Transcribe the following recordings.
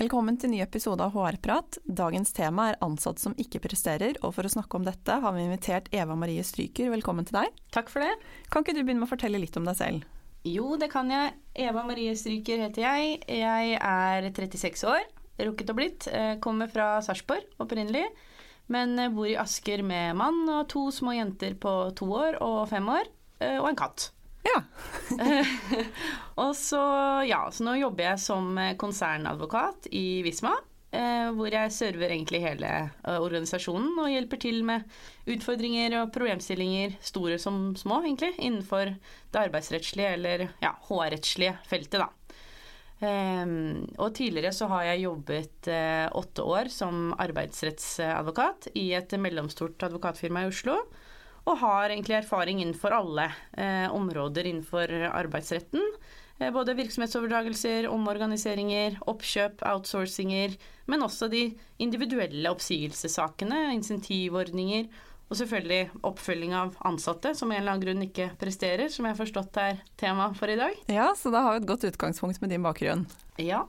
Velkommen til ny episode av HR-prat. Dagens tema er ansatte som ikke presterer, og for å snakke om dette har vi invitert Eva Marie Stryker. Velkommen til deg. Takk for det. Kan ikke du begynne med å fortelle litt om deg selv? Jo, det kan jeg. Eva Marie Stryker heter jeg. Jeg er 36 år, rukket og blitt. Eh, kommer fra Sarpsborg opprinnelig, men bor i Asker med mann og to små jenter på to år og fem år, eh, og en katt. Ja. og så, ja, så nå jobber jeg som konsernadvokat i Visma. Eh, hvor jeg server egentlig hele eh, organisasjonen og hjelper til med utfordringer og problemstillinger, store som små, egentlig, innenfor det arbeidsrettslige eller ja, HR-rettslige feltet, da. Um, og tidligere så har jeg jobbet uh, åtte år som arbeidsrettsadvokat i et mellomstort advokatfirma i Oslo og har egentlig erfaring innenfor alle eh, områder innenfor arbeidsretten. Eh, både virksomhetsoverdragelser, omorganiseringer, oppkjøp, outsourcinger, men også de individuelle oppsigelsessakene, insentivordninger og selvfølgelig oppfølging av ansatte som en eller annen grunn ikke presterer, som jeg har forstått er tema for i dag. Ja, så da har vi et godt utgangspunkt med din bakgrunn. Ja.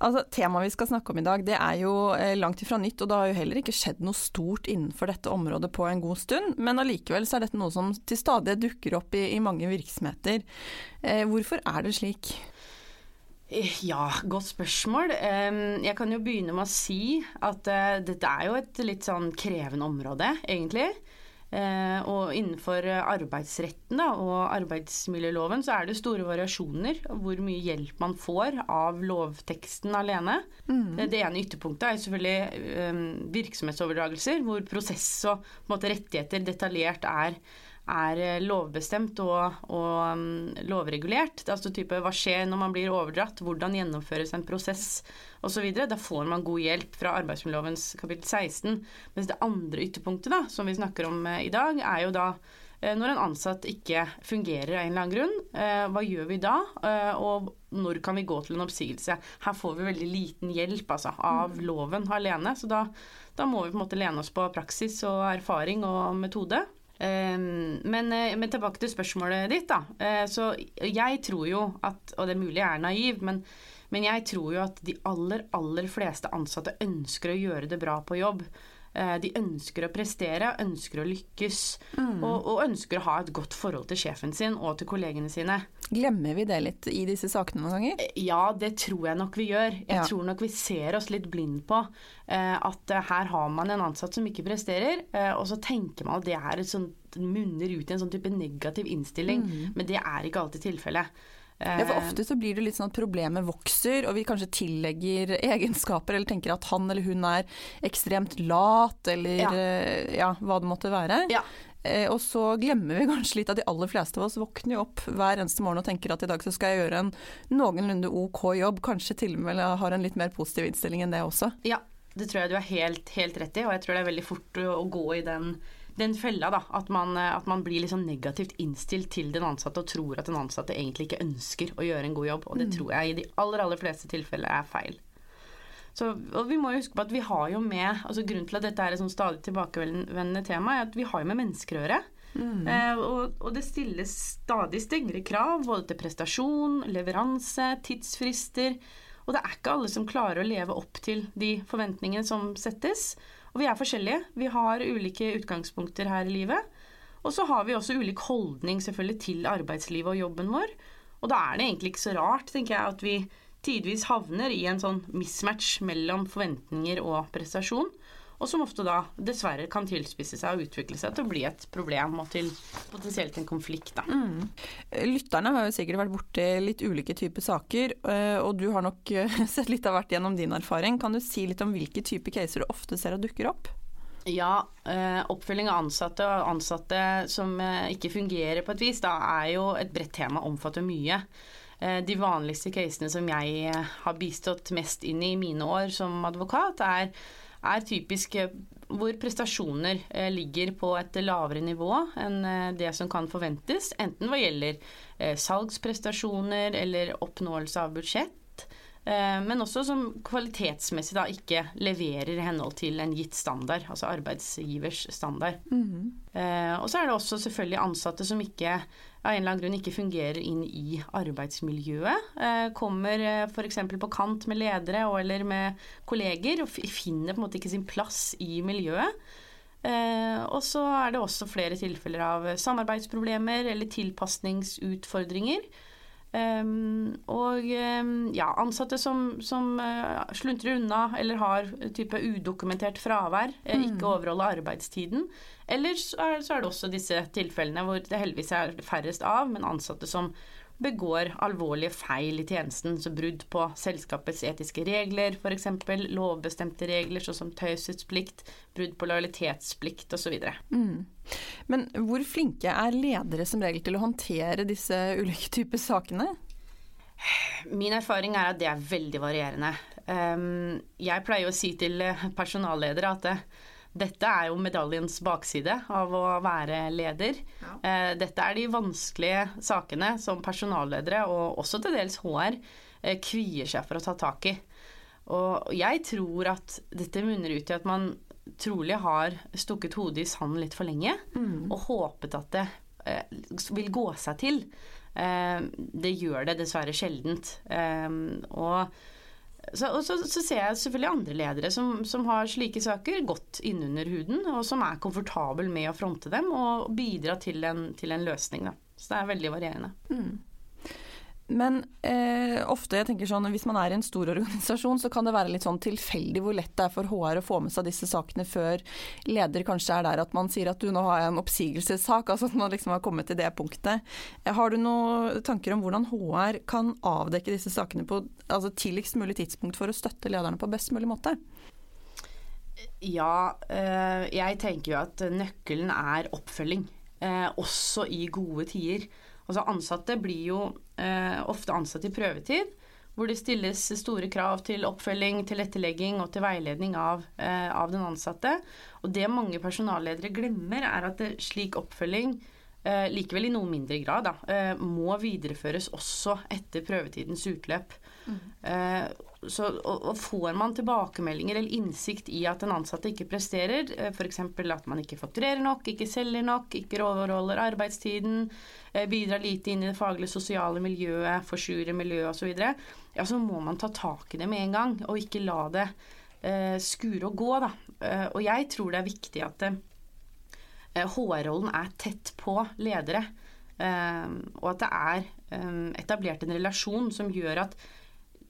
Altså, Temaet vi skal snakke om i dag, det er jo eh, langt ifra nytt, og det har jo heller ikke skjedd noe stort innenfor dette området på en god stund. Men allikevel så er dette noe som til stadighet dukker opp i, i mange virksomheter. Eh, hvorfor er det slik? Eh, ja, godt spørsmål. Jeg kan jo begynne med å si at dette er jo et litt sånn krevende område, egentlig. Eh, og innenfor arbeidsretten da, og arbeidsmiljøloven så er det store variasjoner hvor mye hjelp man får av lovteksten alene. Mm. Det, ene ytterpunktet er selvfølgelig um, virksomhetsoverdragelser, hvor prosess og måte, rettigheter detaljert er er eh, lovbestemt og, og um, lovregulert. Er altså type hva skjer når man blir overdratt, hvordan gjennomføres en prosess osv. Da får man god hjelp fra arbeidsmiljølovens kapittel 16. Mens det andre ytterpunktet da, som vi snakker om eh, i dag, er jo da eh, når en ansatt ikke fungerer av en eller annen grunn, hva gjør vi da? Og når kan vi gå til en oppsigelse? Her får vi veldig liten hjelp altså, av loven alene. Så da, da, må vi på en måte lene oss på praksis og erfaring og metode. Ehm, men, eh, men, tilbake til spørsmålet ditt, da. Eh, så jeg tror jo at, og det er mulig jeg er naiv, men, men jeg tror jo at de aller, aller fleste ansatte ønsker å gjøre det bra på jobb. Eh, de ønsker å prestere, ønsker å lykkes, mm. og, og, ønsker å ha et godt forhold til sjefen sin og til kollegene sine. Glemmer vi det litt i disse sakene noen ganger? Eh, ja, det tror jeg nok vi gjør. Jeg ja. tror nok vi ser oss litt blind på uh, at her har man en ansatt som ikke presterer, og så tenker man at det er et sånt munner ut i en sånn type negativ innstilling, mm. men det er ikke alltid tilfellet. Ja, for Ofte så blir det litt sånn at problemet vokser, og vi kanskje tillegger egenskaper, eller tenker at han eller hun er ekstremt lat, eller ja, eh, ja hva det måtte være. Ja. Eh, og så glemmer vi kanskje litt at de aller fleste av oss våkner jo opp hver eneste morgen og tenker at i dag så skal jeg gjøre en noenlunde ok jobb, kanskje til og med har en litt mer positiv innstilling enn det også. Ja, det tror jeg du er helt, helt rett i, og jeg tror det er veldig fort å gå i den den fella, da. At man, eh, at man blir liksom negativt innstilt til den ansatte og tror at den ansatte egentlig ikke ønsker å gjøre en god jobb. Og det mm. tror jeg i de aller, aller fleste tilfeller er feil. Så, og vi må jo huske på at vi har jo med altså Grunnen til at dette er et sånn stadig tilbakevendende tema, er at vi har jo med mennesker å gjøre. Mm. Eh, og, og, det stilles stadig strengere krav både til prestasjon, leveranse, tidsfrister. Og det er ikke alle som klarer å leve opp til de forventningene som settes. Og vi er forskjellige. Vi har ulike utgangspunkter her i livet. Og så har vi også ulik holdning selvfølgelig til arbeidslivet og jobben vår. Og da er det egentlig ikke så rart, tenker jeg, at vi tidvis havner i en sånn mismatch mellom forventninger og prestasjon og som ofte da dessverre kan tilspisse seg og utvikle seg til å bli et problem og til potensielt en konflikt. Da. Mm. Lytterne har jo sikkert vært borti litt ulike typer saker, eh, og du har nok eh, sett litt av hvert gjennom din erfaring. Kan du si litt om hvilke typer caser du ofte ser at dukker opp? Ja, eh, oppfølging av ansatte og ansatte som ikke fungerer på et vis, da er jo et bredt tema, omfatter mye. De vanligste casene som jeg har bistått mest inn i mine år som advokat, er er typisk hvor prestasjoner ligger på et lavere nivå enn det som kan forventes, enten hva gjelder salgsprestasjoner eller oppnåelse av budsjett. Men også som kvalitetsmessig da ikke leverer i henhold til en gitt standard, altså arbeidsgivers standard. Mm -hmm. Og så er det også selvfølgelig ansatte som ikke av en eller annen grunn ikke fungerer inn i arbeidsmiljøet. Eh, kommer eh, f.eks. på kant med ledere og eller med kolleger og finner på en måte ikke sin plass i miljøet. Eh, og så er det også flere tilfeller av samarbeidsproblemer eller tilpasningsutfordringer. Um, og um, ja, ansatte som, som uh, sluntrer unna eller har type udokumentert fravær, mm. ikke overholder arbeidstiden. Eller så er, så er, det også disse tilfellene hvor det heldigvis er færrest av, men ansatte som begår alvorlige feil i tjenesten. Så brudd på selskapets etiske regler, f.eks. lovbestemte regler sånn som taushetsplikt, brudd på lojalitetsplikt osv. Mm. Men hvor flinke er ledere som regel til å håndtere disse ulike typer sakene? Min erfaring er at det er veldig varierende. Ehm, jeg pleier å si til personalledere at dette er jo medaljens bakside av å være leder. Ja. Eh, dette er de vanskelige sakene som personalledere, og også til dels HR, eh, kvier seg for å ta tak i. Og jeg tror at dette munner ut i at man trolig har stukket hodet i sanden litt for lenge, mm. og håpet at det eh, vil gå seg til. det gjør det dessverre sjeldent. og så, og så, så, ser jeg selvfølgelig andre ledere som, som, har slike saker godt innunder huden, og som er komfortabel med å fronte dem og bidra til en, til en løsning. Da. Så det er veldig varierende. Mm. Men eh, ofte, jeg tenker sånn, hvis man er i en stor organisasjon, så kan det være litt sånn tilfeldig hvor lett det er for HR å få med seg disse sakene før leder kanskje er der at man sier at du nå har jeg en oppsigelsessak, altså at man liksom har kommet til det punktet. Har du noen tanker om hvordan HR kan avdekke disse sakene på altså tidligst mulig tidspunkt for å støtte lederne på best mulig måte? Ja, eh, jeg tenker jo at nøkkelen er oppfølging. Eh, også i gode tider. Altså Ansatte blir jo eh, ofte ansatt i prøvetid, hvor det stilles store krav til oppfølging, tilrettelegging og til veiledning av, eh, av, den ansatte. Og det mange personalledere glemmer, er at slik oppfølging eh, likevel i noe mindre grad da, eh, må videreføres også etter prøvetidens utløp. Mm. Så, og, får man tilbakemeldinger eller innsikt i at den ansatte ikke presterer, eh, f.eks. at man ikke fakturerer nok, ikke selger nok, ikke overholder arbeidstiden, eh, bidrar lite inn i det faglige sosiale miljøet, forsurer miljøet osv., ja, så må man ta tak i det med en gang, og ikke la det eh, skure og gå. Da. Eh, og jeg tror det er viktig at eh, HR-rollen er tett på ledere, eh, og at det er etablert en relasjon som gjør at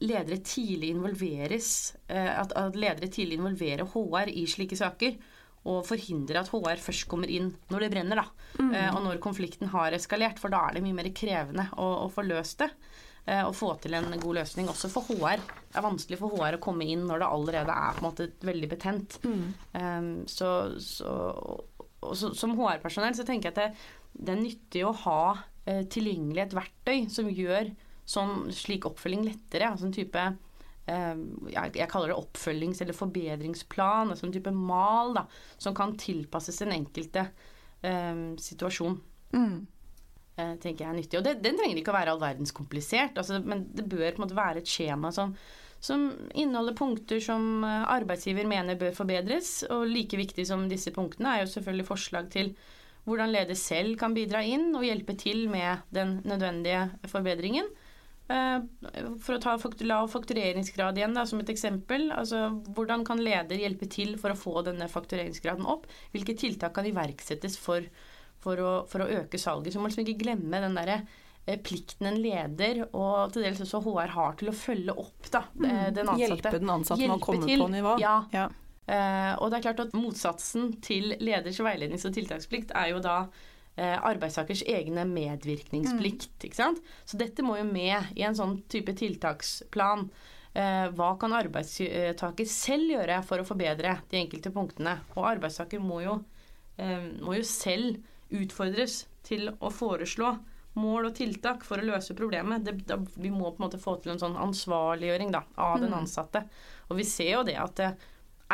ledere tidlig involveres, eh, at, at ledere tidlig involverer HR i slike saker. Og forhindre at HR først kommer inn når det brenner, da. Mm. Eh, og når konflikten har eskalert. For da er det mye mer krevende å, å få løst det. Eh, og få til en god løsning. Også for HR. Det er vanskelig for HR å komme inn når det allerede er på en måte veldig betent. Mm. Um, så, så, og så, som HR-personell så tenker jeg at det, det er nyttig å ha tilgjengelig et verktøy som gjør sånn slik oppfølging lettere. Altså en type eh, jeg, kaller det oppfølgings- eller forbedringsplan, altså en type mal da, som kan tilpasses den enkelte eh, situasjon. Mm. Eh, tenker jeg er nyttig. Og det, Den trenger ikke å være all verdens komplisert, altså, men det bør på en måte være et skjema som, som inneholder punkter som arbeidsgiver mener bør forbedres. Og like viktig som disse punktene er jo selvfølgelig forslag til hvordan leder selv kan bidra inn og hjelpe til med den nødvendige forbedringen. Eh, for å ta lav faktureringsgrad igjen da, som et eksempel. Altså, hvordan kan leder hjelpe til for å få denne faktureringsgraden opp? Hvilke tiltak kan iverksettes for, for, å, for å, øke salget? Så må man liksom ikke glemme den derre eh, plikten en leder og til dels også HR har til å følge opp da, mm. Eh, den ansatte. Hjelpe den ansatte med å komme til. på nivå. Ja. ja. Uh, og det er klart at Motsatsen til leders veilednings- og tiltaksplikt er jo da arbeidstakers egne medvirkningsplikt. Mm. Ikke sant? Så dette må jo med i en sånn type tiltaksplan. Eh, hva kan arbeidstaker selv gjøre for å forbedre de enkelte punktene? Og arbeidstaker må jo, eh, må jo selv utfordres til å foreslå mål og tiltak for å løse problemet. Det, da, vi må på en måte få til en sånn ansvarliggjøring da, av mm. den ansatte. Og vi ser jo det at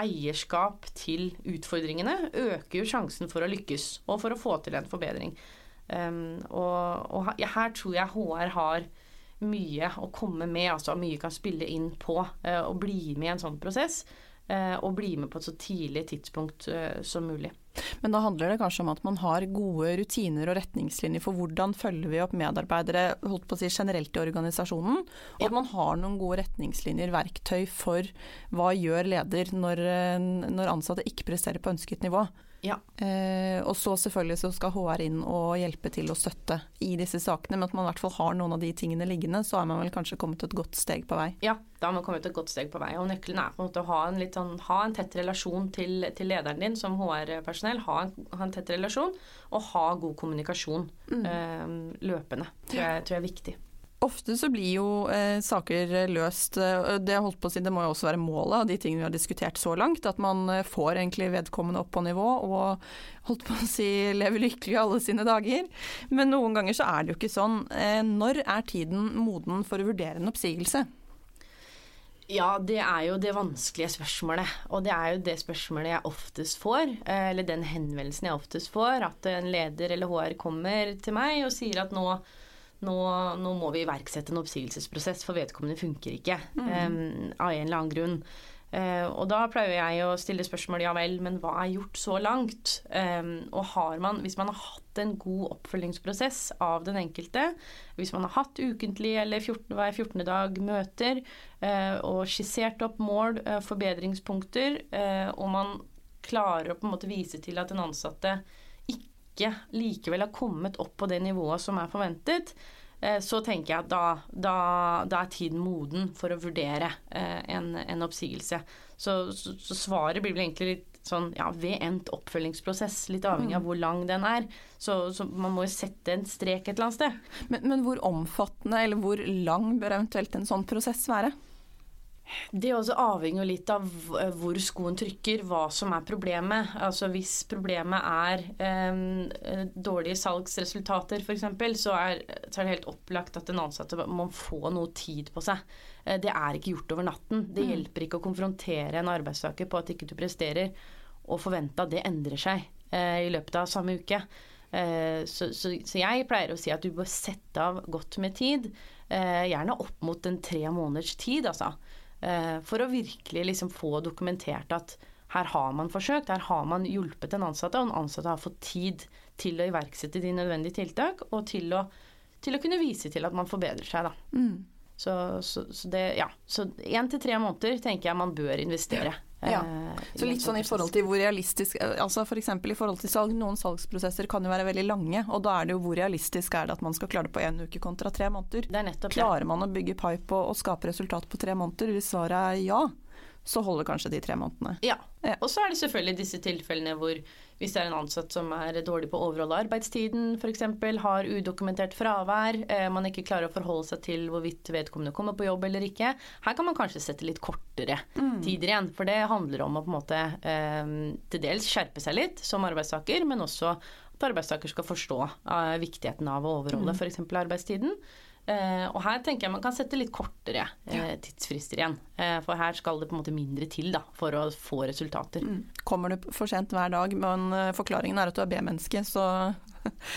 eierskap til utfordringene øker jo sjansen for å lykkes og for å få til en forbedring. Um, og, og, her tror jeg HR har mye å komme med, altså mye kan spille inn på uh, og bli med i en sånn prosess. Og bli med på et så tidlig tidspunkt uh, som mulig. Men da handler det kanskje om at man har gode rutiner og retningslinjer for hvordan følger vi opp medarbeidere holdt på å si, generelt i organisasjonen, og at man har noen gode retningslinjer, verktøy for hva gjør leder når, når ansatte ikke presterer på ønsket nivå. Ja. Eh, og så selvfølgelig så skal HR inn og hjelpe til å støtte i disse sakene, men at man i hvert fall har noen av de tingene liggende, så er man vel kanskje kommet et godt steg på vei. Ja, da har man kommet et godt steg på vei. Og nøkkelen er på en måte å ha en, litt sånn, ha en tett relasjon til, til lederen din som HR-personell. Ha, ha, en tett relasjon og ha god kommunikasjon mm. eh, løpende. Tror jeg, tror jeg er viktig. Ofte så blir jo eh, saker løst eh, det, holdt på å si, det må jo også være målet av de tingene vi har diskutert så langt. At man eh, får egentlig vedkommende opp på nivå og holdt på å si lever lykkelig alle sine dager. Men noen ganger så er det jo ikke sånn. Eh, når er tiden moden for å vurdere en oppsigelse? Ja, det er jo det vanskelige spørsmålet. Og det er jo det spørsmålet jeg oftest får. Eh, eller den henvendelsen jeg oftest får. At en leder eller HR kommer til meg og sier at nå nå, nå, må vi iverksette en oppsigelsesprosess, for vedkommende funker ikke. Mm. Um, av en eller annen grunn. Uh, og da pleier jeg å stille spørsmål ja vel, men hva er gjort så langt? Um, og har man, hvis man har hatt en god oppfølgingsprosess av den enkelte, hvis man har hatt ukentlig eller 14, hver 14. dag møter uh, og skissert opp mål, uh, forbedringspunkter, og man klarer å på en måte vise til at den ansatte ikke likevel har kommet opp på det nivået som er forventet, eh, så tenker jeg at da, da, da er tiden moden for å vurdere eh, en, en oppsigelse. Så, så, så, svaret blir vel egentlig litt sånn ja, ved endt oppfølgingsprosess, litt avhengig av mm. hvor lang den er. Så, så, man må jo sette en strek et eller annet sted. Men, men hvor omfattende eller hvor lang bør eventuelt en sånn prosess være? Det også avhenger litt av hvor skoen trykker, hva som er problemet. Altså Hvis problemet er um, dårlige salgsresultater f.eks., så, er, så er det helt opplagt at den ansatte må få noe tid på seg. Eh, det er ikke gjort over natten. Det mm. hjelper ikke å konfrontere en arbeidstaker på at ikke du presterer, og forvente at det endrer seg uh, i løpet av samme uke. Eh, så, så, så, jeg pleier å si at du bør sette av godt med tid. Eh, gjerne opp mot en tre måneders tid, altså. Eh, for å virkelig liksom få dokumentert at her har man forsøkt, her har man hjulpet den ansatte, og den ansatte har fått tid til å iverksette de nødvendige tiltak, og til å, til å kunne vise til at man forbedrer seg. Da. Mm. Så, så, så, det, ja. Så én til tre måneder tenker jeg man bør investere. Ja. Eh, så litt sånn i forhold til hvor realistisk eh, altså F.eks. I forhold til salg. Noen salgsprosesser kan jo være veldig lange, og da er det jo hvor realistisk er det at man skal klare det på én uke kontra tre måneder. Klarer man å bygge pipe og, og skape resultat på tre måneder? Hvis svaret er ja, så holder kanskje de tre månedene. Ja. ja. Og så er det selvfølgelig disse tilfellene hvor hvis det er en ansatt som er dårlig på å overholde arbeidstiden f.eks., har udokumentert fravær, eh, man ikke klarer å forholde seg til hvorvidt vedkommende kommer på jobb eller ikke, her kan man kanskje sette litt kortere mm. tider igjen. For det handler om å på en måte eh, til dels skjerpe seg litt som arbeidstaker, men også at arbeidstaker skal forstå eh, viktigheten av å overholde mm. f.eks. arbeidstiden. Uh, og her tenker jeg man kan sette litt kortere uh, tidsfrister igjen. Uh, for her skal det på en måte mindre til da, for å få resultater. Mm. Kommer du for sent hver dag, men forklaringen er at du er B-menneske, så,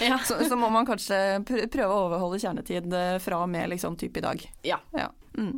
ja. så, så, må man kanskje prøve å overholde kjernetid fra og med liksom, type i dag. Ja. ja. Mm.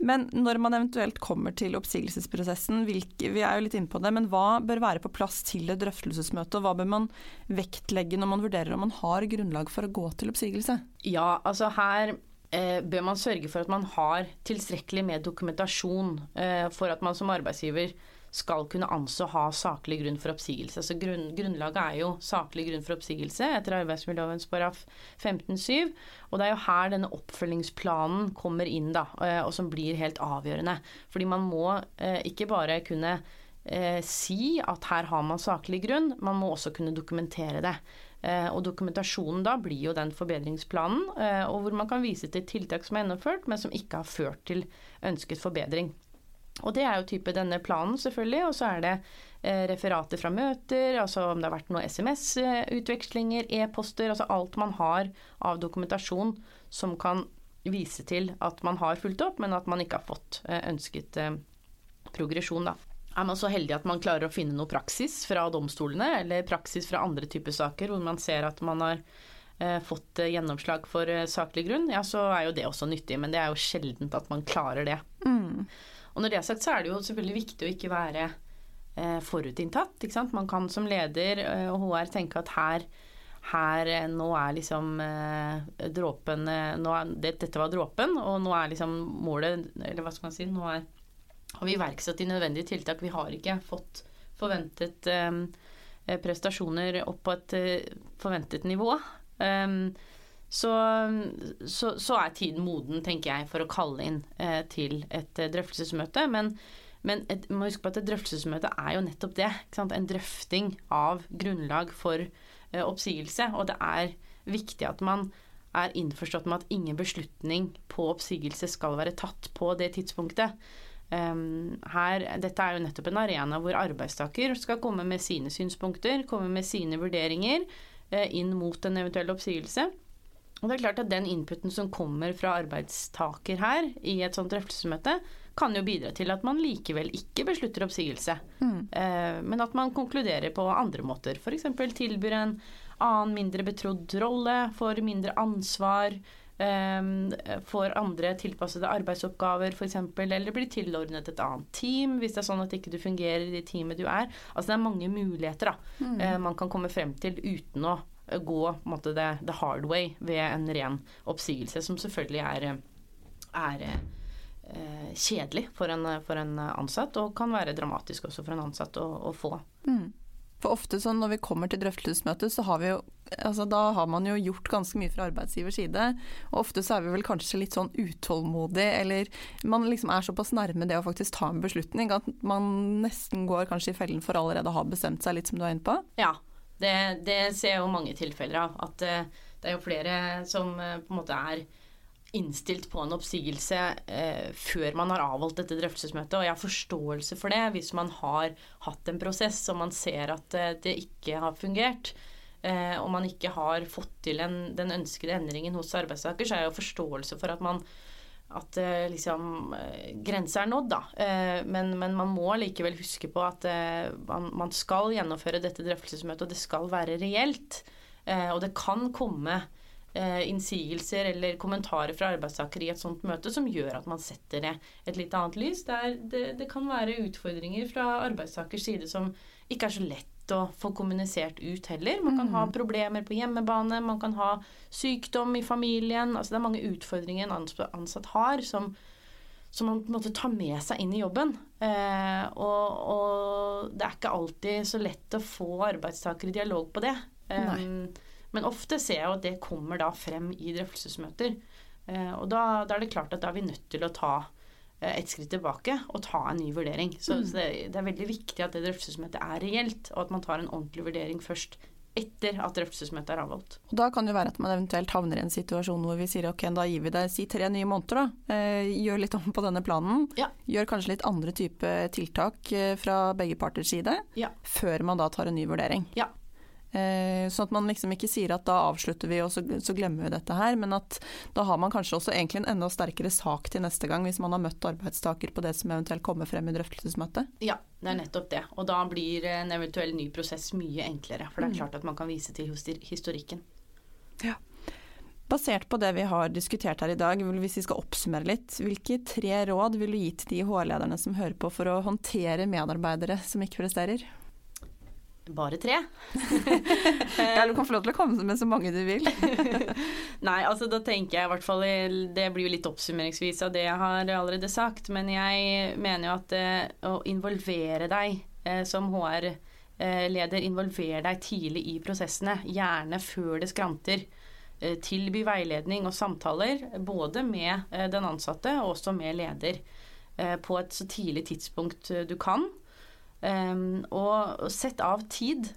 Men når man eventuelt kommer til oppsigelsesprosessen, hvilke, vi er jo litt inne på det, men hva bør være på plass til et drøftelsesmøte, og hva bør man vektlegge når man vurderer om man har grunnlag for å gå til oppsigelse? Ja, altså her eh, bør man sørge for at man har tilstrekkelig med dokumentasjon eh, for at man som arbeidsgiver skal kunne anse å ha saklig grunn for oppsigelse. Så grunn, Grunnlaget er jo saklig grunn for oppsigelse etter arbeidsmiljøloven § 15-7. Og det er jo her denne oppfølgingsplanen kommer inn, da, eh, og som blir helt avgjørende. Fordi man må eh, ikke bare kunne eh, si at her har man saklig grunn, man må også kunne dokumentere det. Og dokumentasjonen da blir jo den forbedringsplanen, og hvor man kan vise til tiltak som er gjennomført, men som ikke har ført til ønsket forbedring. Og det er jo type denne planen, selvfølgelig. Og så er det eh, referater fra møter, altså om det har vært noen SMS-utvekslinger, e-poster. Altså alt man har av dokumentasjon som kan vise til at man har fulgt opp, men at man ikke har fått eh, ønsket eh, progresjon, da. er man så heldig at man klarer å finne noe praksis fra domstolene, eller praksis fra andre typer saker hvor man ser at man har eh, fått eh, gjennomslag for eh, saklig grunn, ja, så er jo det også nyttig. Men det er jo sjeldent at man klarer det. Mm. Og når det er sagt, så er det jo selvfølgelig viktig å ikke være eh, forutinntatt. Ikke sant? Man kan som leder eh, og HR tenke at her, her eh, nå er liksom eh, dråpen er, det, Dette var dråpen, og nå er liksom målet Eller hva skal man si Nå er har vi iverksatt de nødvendige tiltak. Vi har ikke fått forventet um, prestasjoner opp på et forventet nivå. Um, så, så, så, er tiden moden, tenker jeg, for å kalle inn eh, til et uh, drøftelsesmøte. Men, men et, må huske på at et drøftelsesmøte er jo nettopp det. En drøfting av grunnlag for oppsigelse. Og det er viktig at man er innforstått med at ingen beslutning på oppsigelse skal være tatt på det tidspunktet. Um, her, dette er jo nettopp en arena hvor arbeidstaker skal komme med sine synspunkter, komme med sine vurderinger eh, inn mot en eventuell oppsigelse. Og det er klart at Den inputen som kommer fra arbeidstaker her i et sånt drøftelsesmøte, kan jo bidra til at man likevel ikke beslutter oppsigelse, mm. uh, men at man konkluderer på andre måter. F.eks. tilbyr en annen mindre betrodd rolle, får mindre ansvar, Um, får andre tilpassede arbeidsoppgaver f.eks., eller blir tilordnet et annet team hvis det er sånn at ikke du fungerer i det teamet du er. Altså det er mange muligheter da, mm. uh, man kan komme frem til uten å gå måte, the, the, hard way ved en ren oppsigelse, som selvfølgelig er, er eh, kjedelig for en, for en, ansatt, og kan være dramatisk også for en ansatt å, å få. Mm. For ofte sånn når vi kommer til drøftelsesmøtet, så har vi jo altså Da har man jo gjort ganske mye fra arbeidsgivers side. Og ofte så er vi vel kanskje litt sånn utålmodige, eller man liksom er såpass nærme det å faktisk ta en beslutning at man nesten går kanskje i fellen for allerede å ha bestemt seg, litt som du er inne på. Ja, det, det ser jeg jo mange tilfeller av. At uh, det er jo flere som uh, på en måte er innstilt på en oppsigelse eh, før man har avholdt dette drøftelsesmøtet. Og jeg har forståelse for det hvis man har hatt en prosess og man ser at eh, det ikke har fungert. Eh, og man ikke har fått til en, den ønskede endringen hos arbeidstaker, så er jeg jo forståelse for at man at eh, liksom eh, grensa er nådd, da. Eh, men, men, man må likevel huske på at man, man skal gjennomføre dette drøftelsesmøtet, og det skal være reelt. og det kan komme innsigelser eller kommentarer fra arbeidstakere i et sånt møte som gjør at man setter det et litt annet lys. Det, det, det kan være utfordringer fra arbeidstakers side som ikke er så lett å få kommunisert ut heller. Man kan ha mm. problemer på hjemmebane, man kan ha sykdom i familien. Altså det er mange utfordringer en ansatt har som, som man på en måte tar med seg inn i jobben. Eh, og, og, det er ikke alltid så lett å få arbeidstakere i dialog på det. Eh, men ofte ser jeg at det kommer da frem i drøftelsesmøter. Eh, og da, da, er det klart at da er vi nødt til å ta et skritt tilbake og ta en ny vurdering. Så, mm. så det, det, er veldig viktig at det drøftelsesmøtet er reelt, og at man tar en ordentlig vurdering først etter at drøftelsesmøtet er avholdt. Og Da kan det være at man eventuelt havner i en situasjon hvor vi sier ok, da gir vi deg si tre nye måneder, da. Eh, gjør litt om på denne planen. Ja. Gjør kanskje litt andre type tiltak eh, fra begge parters side. Ja. Før man da tar en ny vurdering. Ja. Eh, sånn at man liksom ikke sier at da avslutter vi og så, så, glemmer vi dette her, men at da har man kanskje også egentlig en enda sterkere sak til neste gang hvis man har møtt arbeidstaker på det som eventuelt kommer frem i drøftelsesmøtet. Ja, det er nettopp det. Og da blir en eventuell ny prosess mye enklere. For det er mm. klart at man kan vise til historikken. Ja. Basert på det vi har diskutert her i dag, hvis vi skal oppsummere litt, hvilke tre råd vil du gi til de HR-lederne som hører på for å håndtere medarbeidere som ikke presterer? Bare tre? ja, du kan få lov til å komme med så mange du vil. Nei, altså da tenker jeg i hvert fall Det blir jo litt oppsummeringsvis av det jeg har allerede sagt. Men jeg mener jo at eh, å involvere deg eh, som HR-leder, involvere deg tidlig i prosessene. Gjerne før det skranter. Eh, tilby veiledning og samtaler både med eh, den ansatte og også med leder. Eh, på et så tidlig tidspunkt eh, du kan. Um, og sett av tid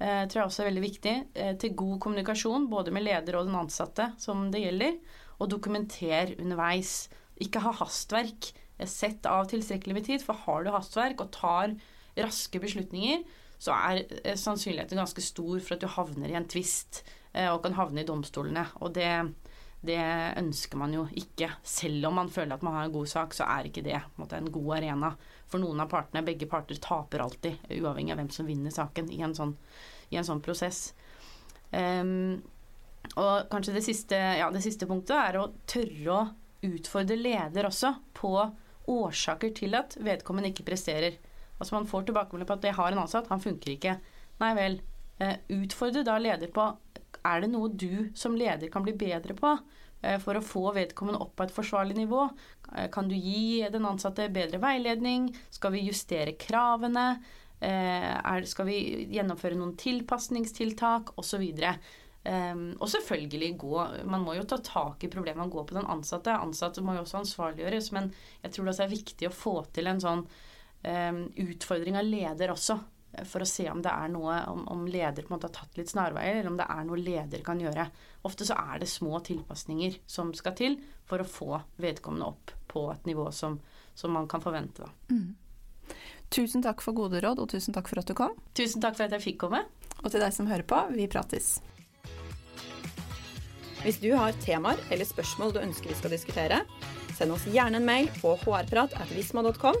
uh, tror jeg også er veldig viktig uh, til god kommunikasjon både med leder og den ansatte som det gjelder. Og dokumenter underveis. Ikke ha hastverk. Eh, sett av tilstrekkelig med tid, for har du hastverk og tar raske beslutninger, så er sannsynligheten ganske stor for at du havner i en tvist og kan havne i domstolene. Og det, det ønsker man jo ikke. Selv om man føler at man har en god sak, så er ikke det en, måte, en god arena. For noen av partene, begge parter, taper alltid, uavhengig av hvem som vinner saken i en sånn, i en sånn prosess. Um, og kanskje det siste, ja, det siste punktet er å tørre å utfordre leder også på årsaker til at vedkommende ikke presterer. Altså Man får tilbakemelding på at 'jeg har en ansatt, han funker ikke'. Nei vel. Uh, utfordre da leder på er det noe du som leder kan bli bedre på eh, for å få vedkommende opp på et forsvarlig nivå? Eh, kan du gi den ansatte bedre veiledning? Skal vi justere kravene? Eh, skal vi gjennomføre noen tilpasningstiltak? Osv. Um, og selvfølgelig gå Man må jo ta tak i problemet man går på den ansatte. Ansatte må jo også ansvarliggjøres, men jeg tror det er viktig å få til en sånn um, utfordring av leder også for å se om det er noe om, om leder på en måte har tatt litt snarveier, eller om det er noe leder kan gjøre. Ofte så er det små tilpasninger som skal til for å få vedkommende opp på et nivå som, som man kan forvente. Mm. Tusen takk for gode råd, og tusen takk for at du kom. Tusen takk for at jeg fikk komme. Og til deg som hører på, vi prates. Hvis du har temaer eller spørsmål du ønsker vi skal diskutere, send oss gjerne en mail på hrprat.visma.com